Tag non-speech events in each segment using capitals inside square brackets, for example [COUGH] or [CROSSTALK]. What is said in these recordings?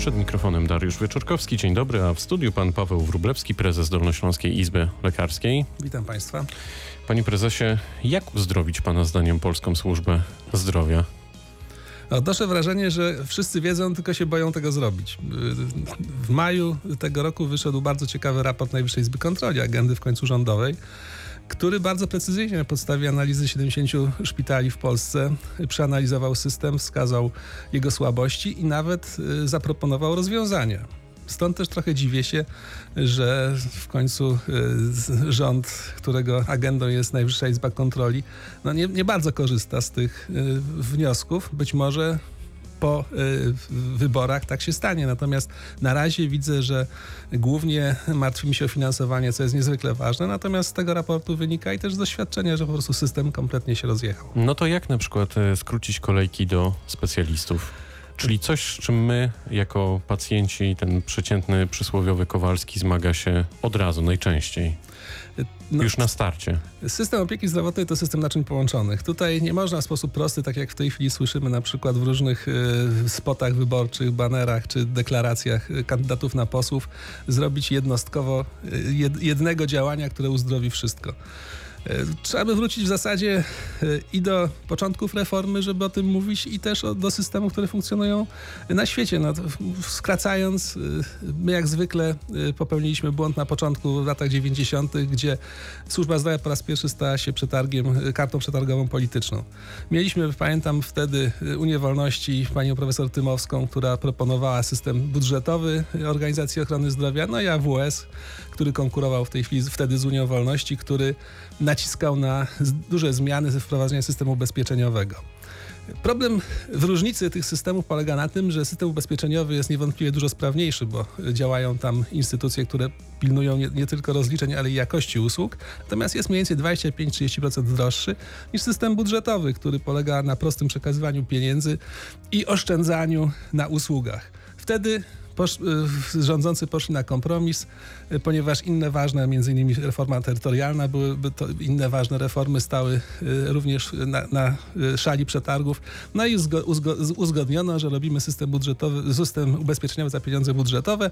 Przed mikrofonem Dariusz Wieczorkowski. Dzień dobry, a w studiu pan Paweł Wrublewski, prezes Dolnośląskiej Izby Lekarskiej. Witam Państwa. Panie prezesie, jak uzdrowić pana zdaniem polską służbę zdrowia? Odnoszę wrażenie, że wszyscy wiedzą, tylko się boją tego zrobić. W maju tego roku wyszedł bardzo ciekawy raport Najwyższej Izby Kontroli, agendy w końcu rządowej, który bardzo precyzyjnie na podstawie analizy 70 szpitali w Polsce przeanalizował system, wskazał jego słabości i nawet y, zaproponował rozwiązania. Stąd też trochę dziwię się, że w końcu y, rząd, którego agendą jest Najwyższa Izba Kontroli, no nie, nie bardzo korzysta z tych y, wniosków. Być może po y, wyborach tak się stanie. Natomiast na razie widzę, że głównie martwi mi się o finansowanie, co jest niezwykle ważne. Natomiast z tego raportu wynika i też z doświadczenia, że po prostu system kompletnie się rozjechał. No to jak na przykład e, skrócić kolejki do specjalistów? Czyli coś, z czym my, jako pacjenci, ten przeciętny przysłowiowy Kowalski, zmaga się od razu, najczęściej. No, Już na starcie. System opieki zdrowotnej to system naczyń połączonych. Tutaj nie można w sposób prosty, tak jak w tej chwili słyszymy na przykład w różnych y, spotach wyborczych, banerach czy deklaracjach y, kandydatów na posłów, zrobić jednostkowo jed, jednego działania, które uzdrowi wszystko. E, trzeba by wrócić w zasadzie e, i do początków reformy, żeby o tym mówić, i też do systemów, które funkcjonują na świecie. No, skracając, e, my jak zwykle popełniliśmy błąd na początku w latach 90., gdzie służba zdrowia po raz pierwszy stała się przetargiem, kartą przetargową polityczną. Mieliśmy, pamiętam wtedy Unię Wolności, panią profesor Tymowską, która proponowała system budżetowy Organizacji Ochrony Zdrowia, no i AWS, który konkurował w tej chwili wtedy z Unią Wolności, który naciskał na duże zmiany ze wprowadzenia systemu ubezpieczeniowego. Problem w różnicy tych systemów polega na tym, że system ubezpieczeniowy jest niewątpliwie dużo sprawniejszy, bo działają tam instytucje, które pilnują nie, nie tylko rozliczeń, ale i jakości usług. Natomiast jest mniej więcej 25-30% droższy niż system budżetowy, który polega na prostym przekazywaniu pieniędzy i oszczędzaniu na usługach. Wtedy posz, y, rządzący poszli na kompromis, y, ponieważ inne ważne, między innymi reforma terytorialna, byłyby to inne ważne reformy stały y, również na, na szali przetargów. No i uzgodniono, że robimy system budżetowy, system ubezpieczeniowy za pieniądze budżetowe.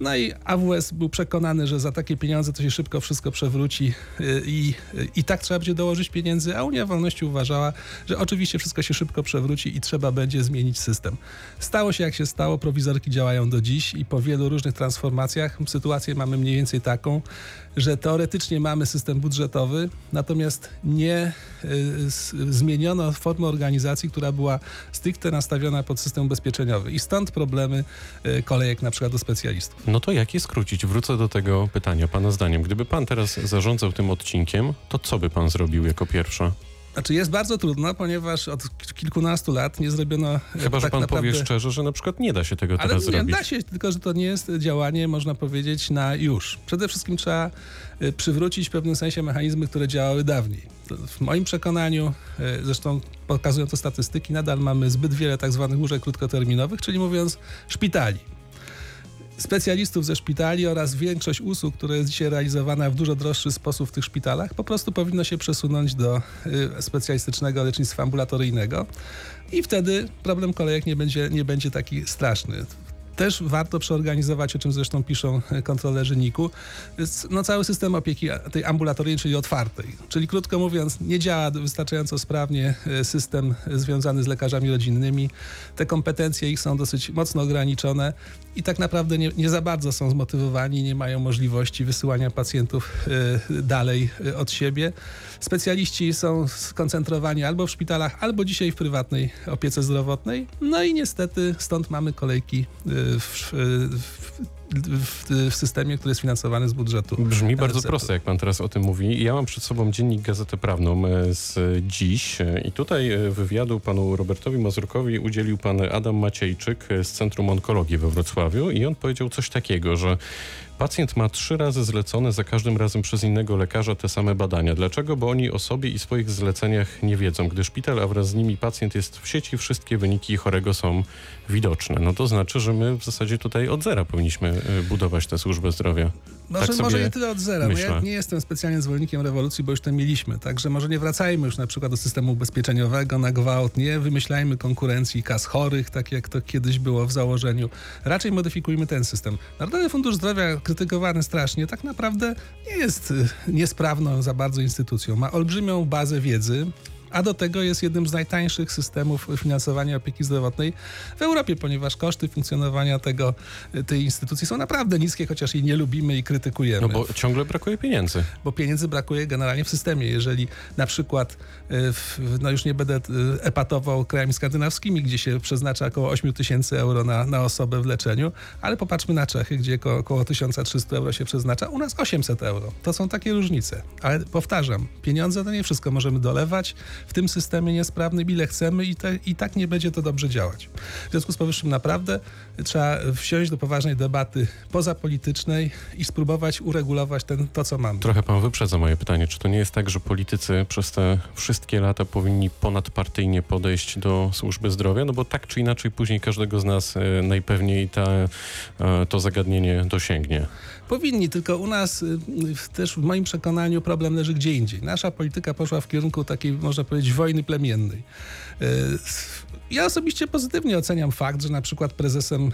No i AWS był przekonany, że za takie pieniądze to się szybko wszystko przewróci i, i tak trzeba będzie dołożyć pieniędzy, a Unia Wolności uważała, że oczywiście wszystko się szybko przewróci i trzeba będzie zmienić system. Stało się jak się stało, prowizorki działają do dziś dziś i po wielu różnych transformacjach sytuację mamy mniej więcej taką, że teoretycznie mamy system budżetowy, natomiast nie y, zmieniono formy organizacji, która była stricte nastawiona pod system ubezpieczeniowy. I stąd problemy y, kolejek na przykład do specjalistów. No to jak je skrócić? Wrócę do tego pytania pana zdaniem. Gdyby pan teraz zarządzał tym odcinkiem, to co by pan zrobił jako pierwsze? Znaczy jest bardzo trudno, ponieważ od kilkunastu lat nie zrobiono. E, Chyba, tak że pan naprawdę... powie szczerze, że na przykład nie da się tego Ale teraz nie, zrobić. Da się, tylko że to nie jest działanie, można powiedzieć, na już. Przede wszystkim trzeba e, przywrócić w pewnym sensie mechanizmy, które działały dawniej. W moim przekonaniu, e, zresztą pokazują to statystyki, nadal mamy zbyt wiele tak zwanych łóżek krótkoterminowych, czyli mówiąc szpitali specjalistów ze szpitali oraz większość usług, które jest dzisiaj realizowana w dużo droższy sposób w tych szpitalach, po prostu powinno się przesunąć do y, specjalistycznego lecznictwa ambulatoryjnego. I wtedy problem kolejek nie będzie, nie będzie taki straszny też warto przeorganizować, o czym zresztą piszą kontrolerzy NIK-u, no cały system opieki tej ambulatoryjnej, czyli otwartej. Czyli krótko mówiąc, nie działa wystarczająco sprawnie e, system związany z lekarzami rodzinnymi. Te kompetencje ich są dosyć mocno ograniczone i tak naprawdę nie, nie za bardzo są zmotywowani, nie mają możliwości wysyłania pacjentów e, dalej e, od siebie. Specjaliści są skoncentrowani albo w szpitalach, albo dzisiaj w prywatnej opiece zdrowotnej. No i niestety stąd mamy kolejki w, w, w, systemie, który jest finansowany z budżetu. Brzmi bardzo prosto, jak pan teraz o tym mówi. Ja mam przed sobą dziennik Gazetę Prawną e, z dziś e, i tutaj e, wywiadu panu Robertowi Mazurkowi udzielił pan Adam Maciejczyk z Centrum Onkologii we Wrocławiu i on powiedział coś takiego, że Pacjent ma trzy razy zlecone za każdym razem przez innego lekarza te same badania. Dlaczego? Bo oni o sobie i swoich zleceniach nie wiedzą. Gdy szpital, a wraz z nimi pacjent jest w sieci, wszystkie wyniki chorego są widoczne. No to znaczy, że my w zasadzie tutaj od zera powinniśmy y, budować tę służbę zdrowia. Może, Tak może sobie nie tyle od zera. No ja myślę. nie jestem specjalnie zwolennikiem rewolucji, bo już to mieliśmy. Także może nie wracajmy już na przykład do systemu ubezpieczeniowego na gwałt. Nie wymyślajmy konkurencji kas chorych, tak jak to kiedyś było w założeniu. Raczej modyfikujmy ten system. Narodowy Fundusz Zdrowia, krytykowany strasznie, tak naprawdę nie jest y, niesprawną za bardzo instytucją. Ma olbrzymią bazę wiedzy. A do tego jest jednym z najtańszych systemów finansowania opieki zdrowotnej w Europie, ponieważ koszty funkcjonowania tego, tej instytucji są naprawdę niskie, chociaż jej nie lubimy i krytykujemy No bo ciągle brakuje pieniędzy. bo pieniędzy brakuje generalnie w systemie. Jeżeli na przykład, y, w, no już nie będę y, epatował krajami skandynawskimi, gdzie się przeznacza około 8 tysięcy euro na, na osobę w leczeniu, ale popatrzmy na Czechy, gdzie ko- około 1300 euro się przeznacza, u nas 800 euro. To są takie różnice. Ale powtarzam, pieniądze to nie wszystko możemy dolewać w tym systemie niesprawnym, ile chcemy i, te, i tak nie będzie to dobrze działać. W związku z powyższym naprawdę trzeba wsiąść do poważnej debaty pozapolitycznej i spróbować uregulować ten, to, co mamy. Trochę pan wyprzedza moje pytanie. Czy to nie jest tak, że politycy przez te wszystkie lata powinni ponadpartyjnie podejść do służby zdrowia? No bo tak czy inaczej później każdego z nas e, najpewniej ta, e, to zagadnienie dosięgnie. Powinni, tylko u nas w- też w moim przekonaniu problem leży gdzie indziej. Nasza polityka poszła w kierunku takiej, można powiedzieć, wojny plemiennej. Y, Ja osobiście pozytywnie oceniam fakt, że na przykład prezesem,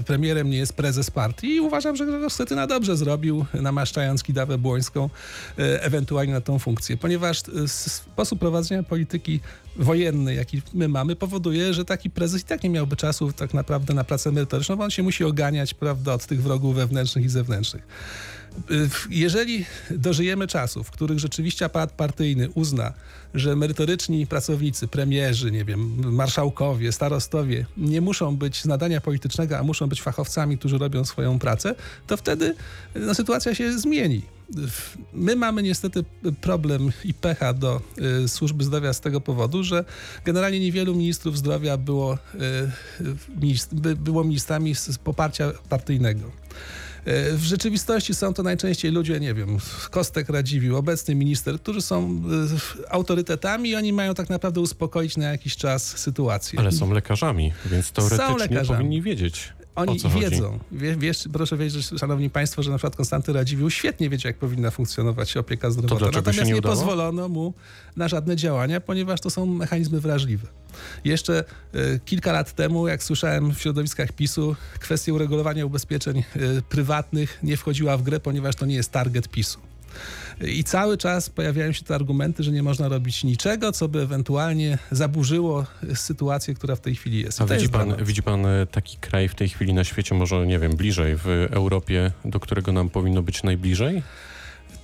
y, premierem nie jest prezes partii i uważam, że Grzegorz Schetyna dobrze zrobił, namaszczając Kidawę Błońską y, ewentualnie na tą funkcję, ponieważ sposób prowadzenia polityki wojennej, jaki my mamy, powoduje, że taki prezes i tak nie miałby czasu tak naprawdę na pracę merytoryczną, bo on się musi oganiać, prawda, od tych wrogów wewnętrznych i zewnętrznych. Jeżeli dożyjemy czasów, w których rzeczywiście aparat partyjny uzna, że merytoryczni pracownicy, premierzy, nie wiem, marszałkowie, starostowie nie muszą być z nadania politycznego, a muszą być fachowcami, którzy robią swoją pracę, to wtedy no, sytuacja się zmieni. My mamy niestety problem i pecha do y, służby zdrowia z tego powodu, że generalnie niewielu ministrów zdrowia było, y, by, było ministrami z, z poparcia partyjnego. W rzeczywistości są to najczęściej ludzie, nie wiem, Kostek Radziwił, obecny minister, którzy są e, autorytetami i oni mają tak naprawdę uspokoić na jakiś czas sytuację. Ale są lekarzami, więc teoretycznie lekarzami. powinni wiedzieć. Oni wiedzą. Wie, wiesz, proszę wiedzieć, szanowni państwo, że na przykład Konstanty Radziwił świetnie wiedział, jak powinna funkcjonować opieka zdrowotna. Natomiast nie nie, pozwolono mu na żadne działania, ponieważ to są mechanizmy wrażliwe. Jeszcze e, kilka lat temu, jak słyszałem w środowiskach PiSu, kwestia uregulowania ubezpieczeń e, prywatnych nie wchodziła w grę, ponieważ to nie jest target PiSu. I cały czas pojawiają się te argumenty, że nie można robić niczego, co by ewentualnie zaburzyło sytuację, która w tej chwili jest. A widzi jest pan, widzi pan e, taki kraj w tej chwili na świecie, może nie wiem, bliżej, w Europie, do którego nam powinno być najbliżej?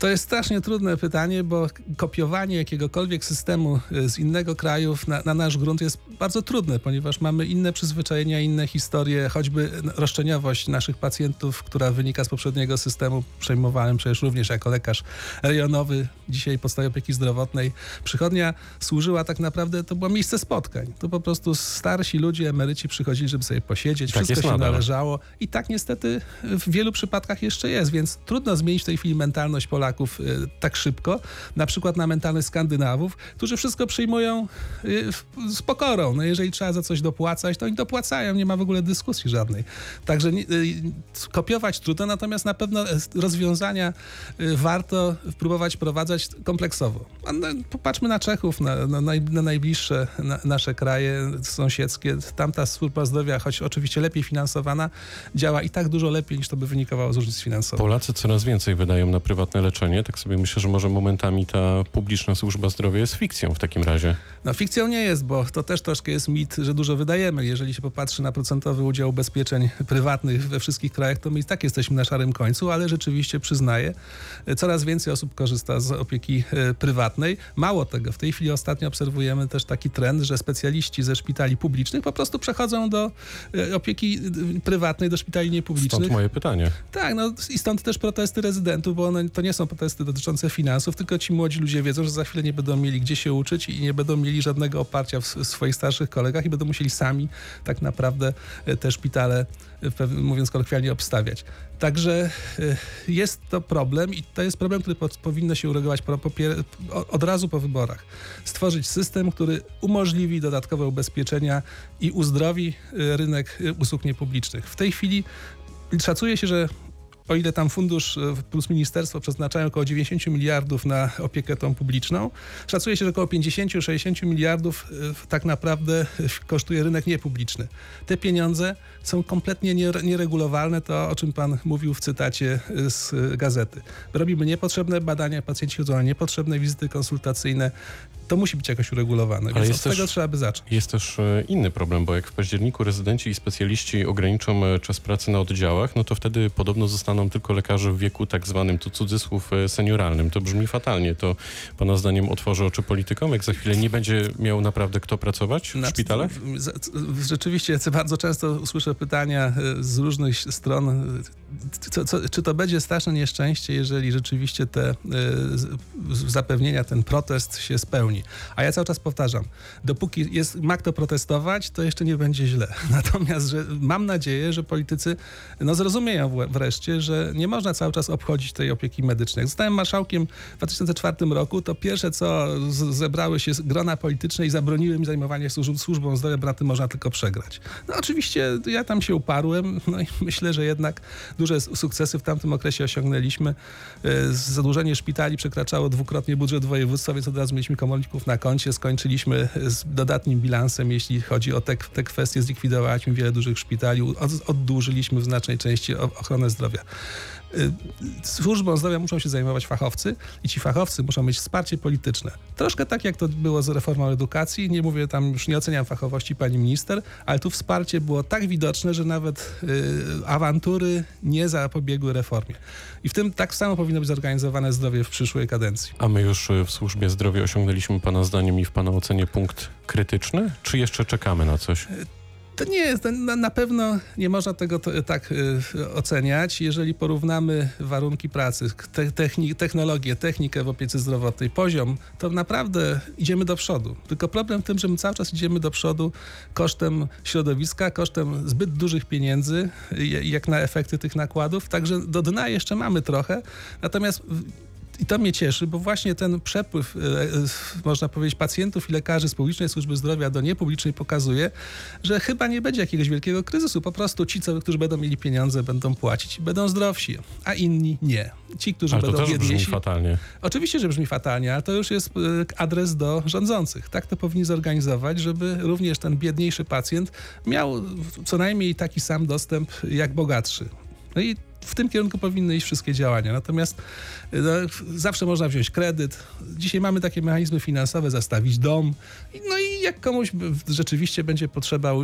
To jest strasznie trudne pytanie, bo kopiowanie jakiegokolwiek systemu y, z innego kraju na, na nasz grunt jest bardzo trudne, ponieważ mamy inne przyzwyczajenia, inne historie, choćby roszczeniowość naszych pacjentów, która wynika z poprzedniego systemu. Przejmowałem przecież również jako lekarz rejonowy, dzisiaj podstawie opieki zdrowotnej. Przychodnia służyła tak naprawdę, to było miejsce spotkań. To po prostu starsi ludzie, emeryci przychodzili, żeby sobie posiedzieć, Tak wszystko się nadal. należy zależało. I tak niestety w wielu przypadkach jeszcze jest, więc trudno zmienić w tej chwili mentalność Polaków y, tak szybko, na przykład na mentalność Skandynawów, którzy wszystko przyjmują w- z pokorą. No jeżeli trzeba za coś dopłacać, to oni dopłacają, nie ma w ogóle dyskusji żadnej. Także y, kopiować trudno, natomiast na pewno e, rozwiązania warto próbować wprowadzać kompleksowo. No, popatrzmy na Czechów, na, na, naj- na najbliższe na, nasze kraje sąsiedzkie. Tamta służba zdrowia, choć oczywiście lepiej finansowana, działa i tak dużo lepiej niż to by wynikało z różnic finansowych. Polacy coraz więcej wydają na prywatne leczenie, tak sobie myślę, że może momentami ta publiczna służba zdrowia jest fikcją w takim razie. No fikcją nie jest, bo to też troszkę jest mit, że dużo wydajemy. Jeżeli się popatrzy na procentowy udział ubezpieczeń prywatnych we wszystkich krajach, to my i tak jesteśmy na szarym końcu, ale rzeczywiście przyznaję, e, coraz więcej osób korzysta z opieki e, prywatnej. Mało tego, w tej chwili ostatnio obserwujemy też taki trend, że specjaliści ze szpitali publicznych po prostu przechodzą do e, opieki prywatnej, do szpitali niepublicznych. Stąd moje pytanie. Tak, no i stąd też protesty rezydentów, bo one to nie są protesty dotyczące finansów, tylko ci młodzi ludzie wiedzą, że za chwilę nie będą mieli gdzie się uczyć i nie będą mieli żadnego oparcia w swoich starszych kolegach i będą musieli sami tak naprawdę e, te szpitale, e, mówiąc kolokwialnie, obstawiać. Także e, jest to problem i to jest problem, który po, powinno się uregulować od razu po wyborach. Stworzyć system, który umożliwi dodatkowe ubezpieczenia i uzdrowi rynek usług niepublicznych. W tej chwili Szacuje się, że o ile tam fundusz e, plus ministerstwo przeznaczają około 90 miliardów na opiekę tą publiczną, szacuje się, że około 50-60 miliardów e, tak naprawdę e, kosztuje rynek niepubliczny. Te pieniądze są kompletnie nieregulowalne, to o czym pan mówił w cytacie z gazety. Robimy niepotrzebne badania, pacjenci chodzą na niepotrzebne wizyty konsultacyjne. To musi być jakoś uregulowane, Ale więc od też, tego trzeba by zacząć. Jest też inny problem, bo jak w październiku rezydenci i specjaliści ograniczą czas pracy na oddziałach, no to wtedy podobno zostaną tylko lekarze w wieku tak zwanym, to cudzysłów, e, senioralnym. To brzmi fatalnie. To pana zdaniem otworzy oczy politykom, jak za chwilę nie będzie miał naprawdę kto pracować w szpitalach? Rzeczywiście bardzo często słyszę pytania e, z różnych stron, co, co, czy to będzie straszne nieszczęście, jeżeli rzeczywiście te zapewnienia, ten protest się spełni. A ja cały czas powtarzam, dopóki jest, ma kto protestować, to jeszcze nie będzie źle. [LAUGHS] Natomiast że mam nadzieję, że politycy no, zrozumieją wreszcie, że nie można cały czas obchodzić tej opieki medycznej. zostałem marszałkiem w 2004 roku, to pierwsze co zebrały się grona polityczne i zabroniły mi zajmowanie służb, służbą zdrowia, tym można tylko przegrać. No oczywiście ja tam się uparłem, [LAUGHS] no i myślę, że jednak duże sukcesy w tamtym okresie osiągnęliśmy. E, zadłużenie szpitali przekraczało dwukrotnie budżet województwa, więc od razu mieliśmy na koncie. Skończyliśmy z dodatnim bilansem, jeśli chodzi o te, te kwestie. Zlikwidowaliśmy wiele dużych szpitali, oddłużyliśmy w znacznej części ochronę zdrowia. Y, służbą zdrowia muszą się zajmować fachowcy i ci fachowcy muszą mieć wsparcie polityczne. Troszkę tak, jak to było z reformą edukacji. Nie mówię tam, już nie oceniam fachowości pani minister, ale tu wsparcie było tak widoczne, że nawet y, awantury nie zapobiegły reformie. I w tym tak samo powinno być zorganizowane zdrowie w przyszłej kadencji. A my już y, w służbie zdrowia osiągnęliśmy pana zdaniem i w pana ocenie punkt krytyczny? Czy jeszcze czekamy na coś? To nie jest, na, pewno nie można tego tak y, oceniać. Jeżeli porównamy warunki pracy, te, techni, technologię, technikę w opiece zdrowotnej, poziom, to naprawdę idziemy do przodu. Tylko problem w tym, że my cały czas idziemy do przodu kosztem środowiska, kosztem zbyt dużych pieniędzy, jak na efekty tych nakładów. Także do dna jeszcze mamy trochę. Natomiast i to mnie cieszy, bo właśnie ten przepływ, e, e, można powiedzieć, pacjentów i lekarzy z publicznej służby zdrowia do niepublicznej pokazuje, że chyba nie będzie jakiegoś wielkiego kryzysu. Po prostu ci, którzy będą mieli pieniądze, będą płacić, będą zdrowsi, a inni nie. Ci, którzy ale będą to też biedniejsi. brzmi fatalnie. Oczywiście, że brzmi fatalnie, ale to już jest e, adres do rządzących. Tak to powinni zorganizować, żeby również ten biedniejszy pacjent miał co najmniej taki sam dostęp jak bogatszy. No i w tym kierunku powinny iść wszystkie działania. Natomiast no, zawsze można wziąć kredyt. Dzisiaj mamy takie mechanizmy finansowe, zastawić dom. No i jak komuś rzeczywiście będzie potrzeba e,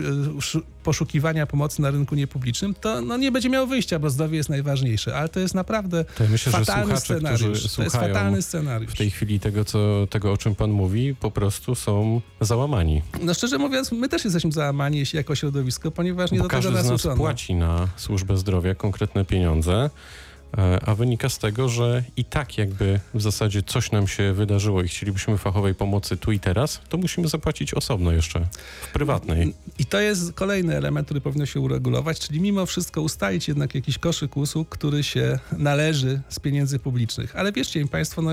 poszukiwania pomocy na rynku niepublicznym, to no, nie będzie miał wyjścia, bo zdrowie jest najważniejsze. Ale to jest naprawdę to ja myślę, fatalny że scenariusz. To jest fatalny scenariusz. W tej chwili tego, co, tego, o czym pan mówi, po prostu są załamani. No szczerze mówiąc, my też jesteśmy załamani jako środowisko, ponieważ nie bo do tego nas Każdy nas płaci na służbę zdrowia konkretne pieniądze pieniądze, e, a wynika z tego, że i tak jakby w zasadzie coś nam się wydarzyło i chcielibyśmy fachowej pomocy tu i teraz, to musimy zapłacić osobno jeszcze w prywatnej. I to jest kolejny element, który powinno się uregulować, czyli mimo wszystko ustalić jednak jakiś koszyk usług, który się należy z pieniędzy publicznych. Ale wierzcie mi Państwo, no,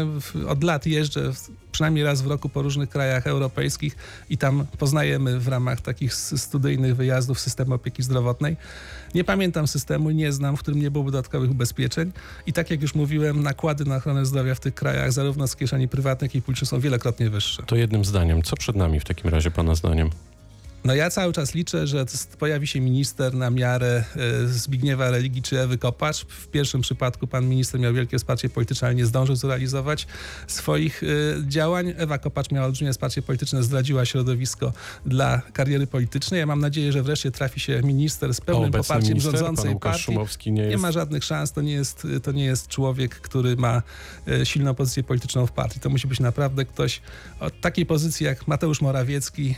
od lat jeżdżę przynajmniej raz w roku po różnych krajach europejskich i tam poznajemy w ramach takich studyjnych wyjazdów system opieki zdrowotnej. Nie pamiętam systemu, nie znam, w którym nie było dodatkowych ubezpieczeń i tak jak już mówiłem, nakłady na ochronę zdrowia w tych krajach, zarówno z kieszeni prywatnych, jak i publicznych są wielokrotnie wyższe. To jednym zdaniem, co przed nami w takim razie Pana zdaniem? No ja cały czas liczę, że pojawi się minister na miarę e, Zbigniewa Religii czy Ewy Kopacz. W pierwszym przypadku pan minister miał wielkie wsparcie polityczne, ale nie zdążył zrealizować swoich e, działań. Ewa Kopacz miała olbrzymie wsparcie polityczne, zdradziła środowisko dla kariery politycznej. Ja mam nadzieję, że wreszcie trafi się minister z pełnym poparciem minister, rządzącej partii. Szumowski nie, nie jest... ma żadnych szans. To nie, jest, to nie jest człowiek, który ma e, silną pozycję polityczną w partii. To musi być naprawdę ktoś o takiej pozycji jak Mateusz Morawiecki,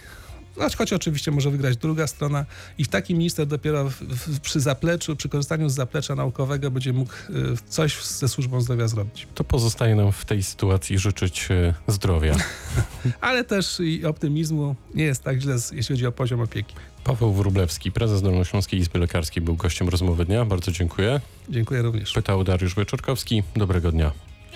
choć oczywiście może wygrać druga strona i w taki minister dopiero w, w, przy zapleczu, przy korzystaniu z zaplecza naukowego będzie mógł y, coś ze służbą zdrowia zrobić. To pozostaje nam w tej sytuacji życzyć y, zdrowia. [LAUGHS] Ale też i optymizmu. Nie jest tak źle, jeśli chodzi o poziom opieki. Paweł Wróblewski, prezes Dolnośląskiej Izby Lekarskiej był gościem rozmowy dnia. Bardzo dziękuję. Dziękuję również. Pytał Dariusz Wieczorkowski. Dobrego dnia.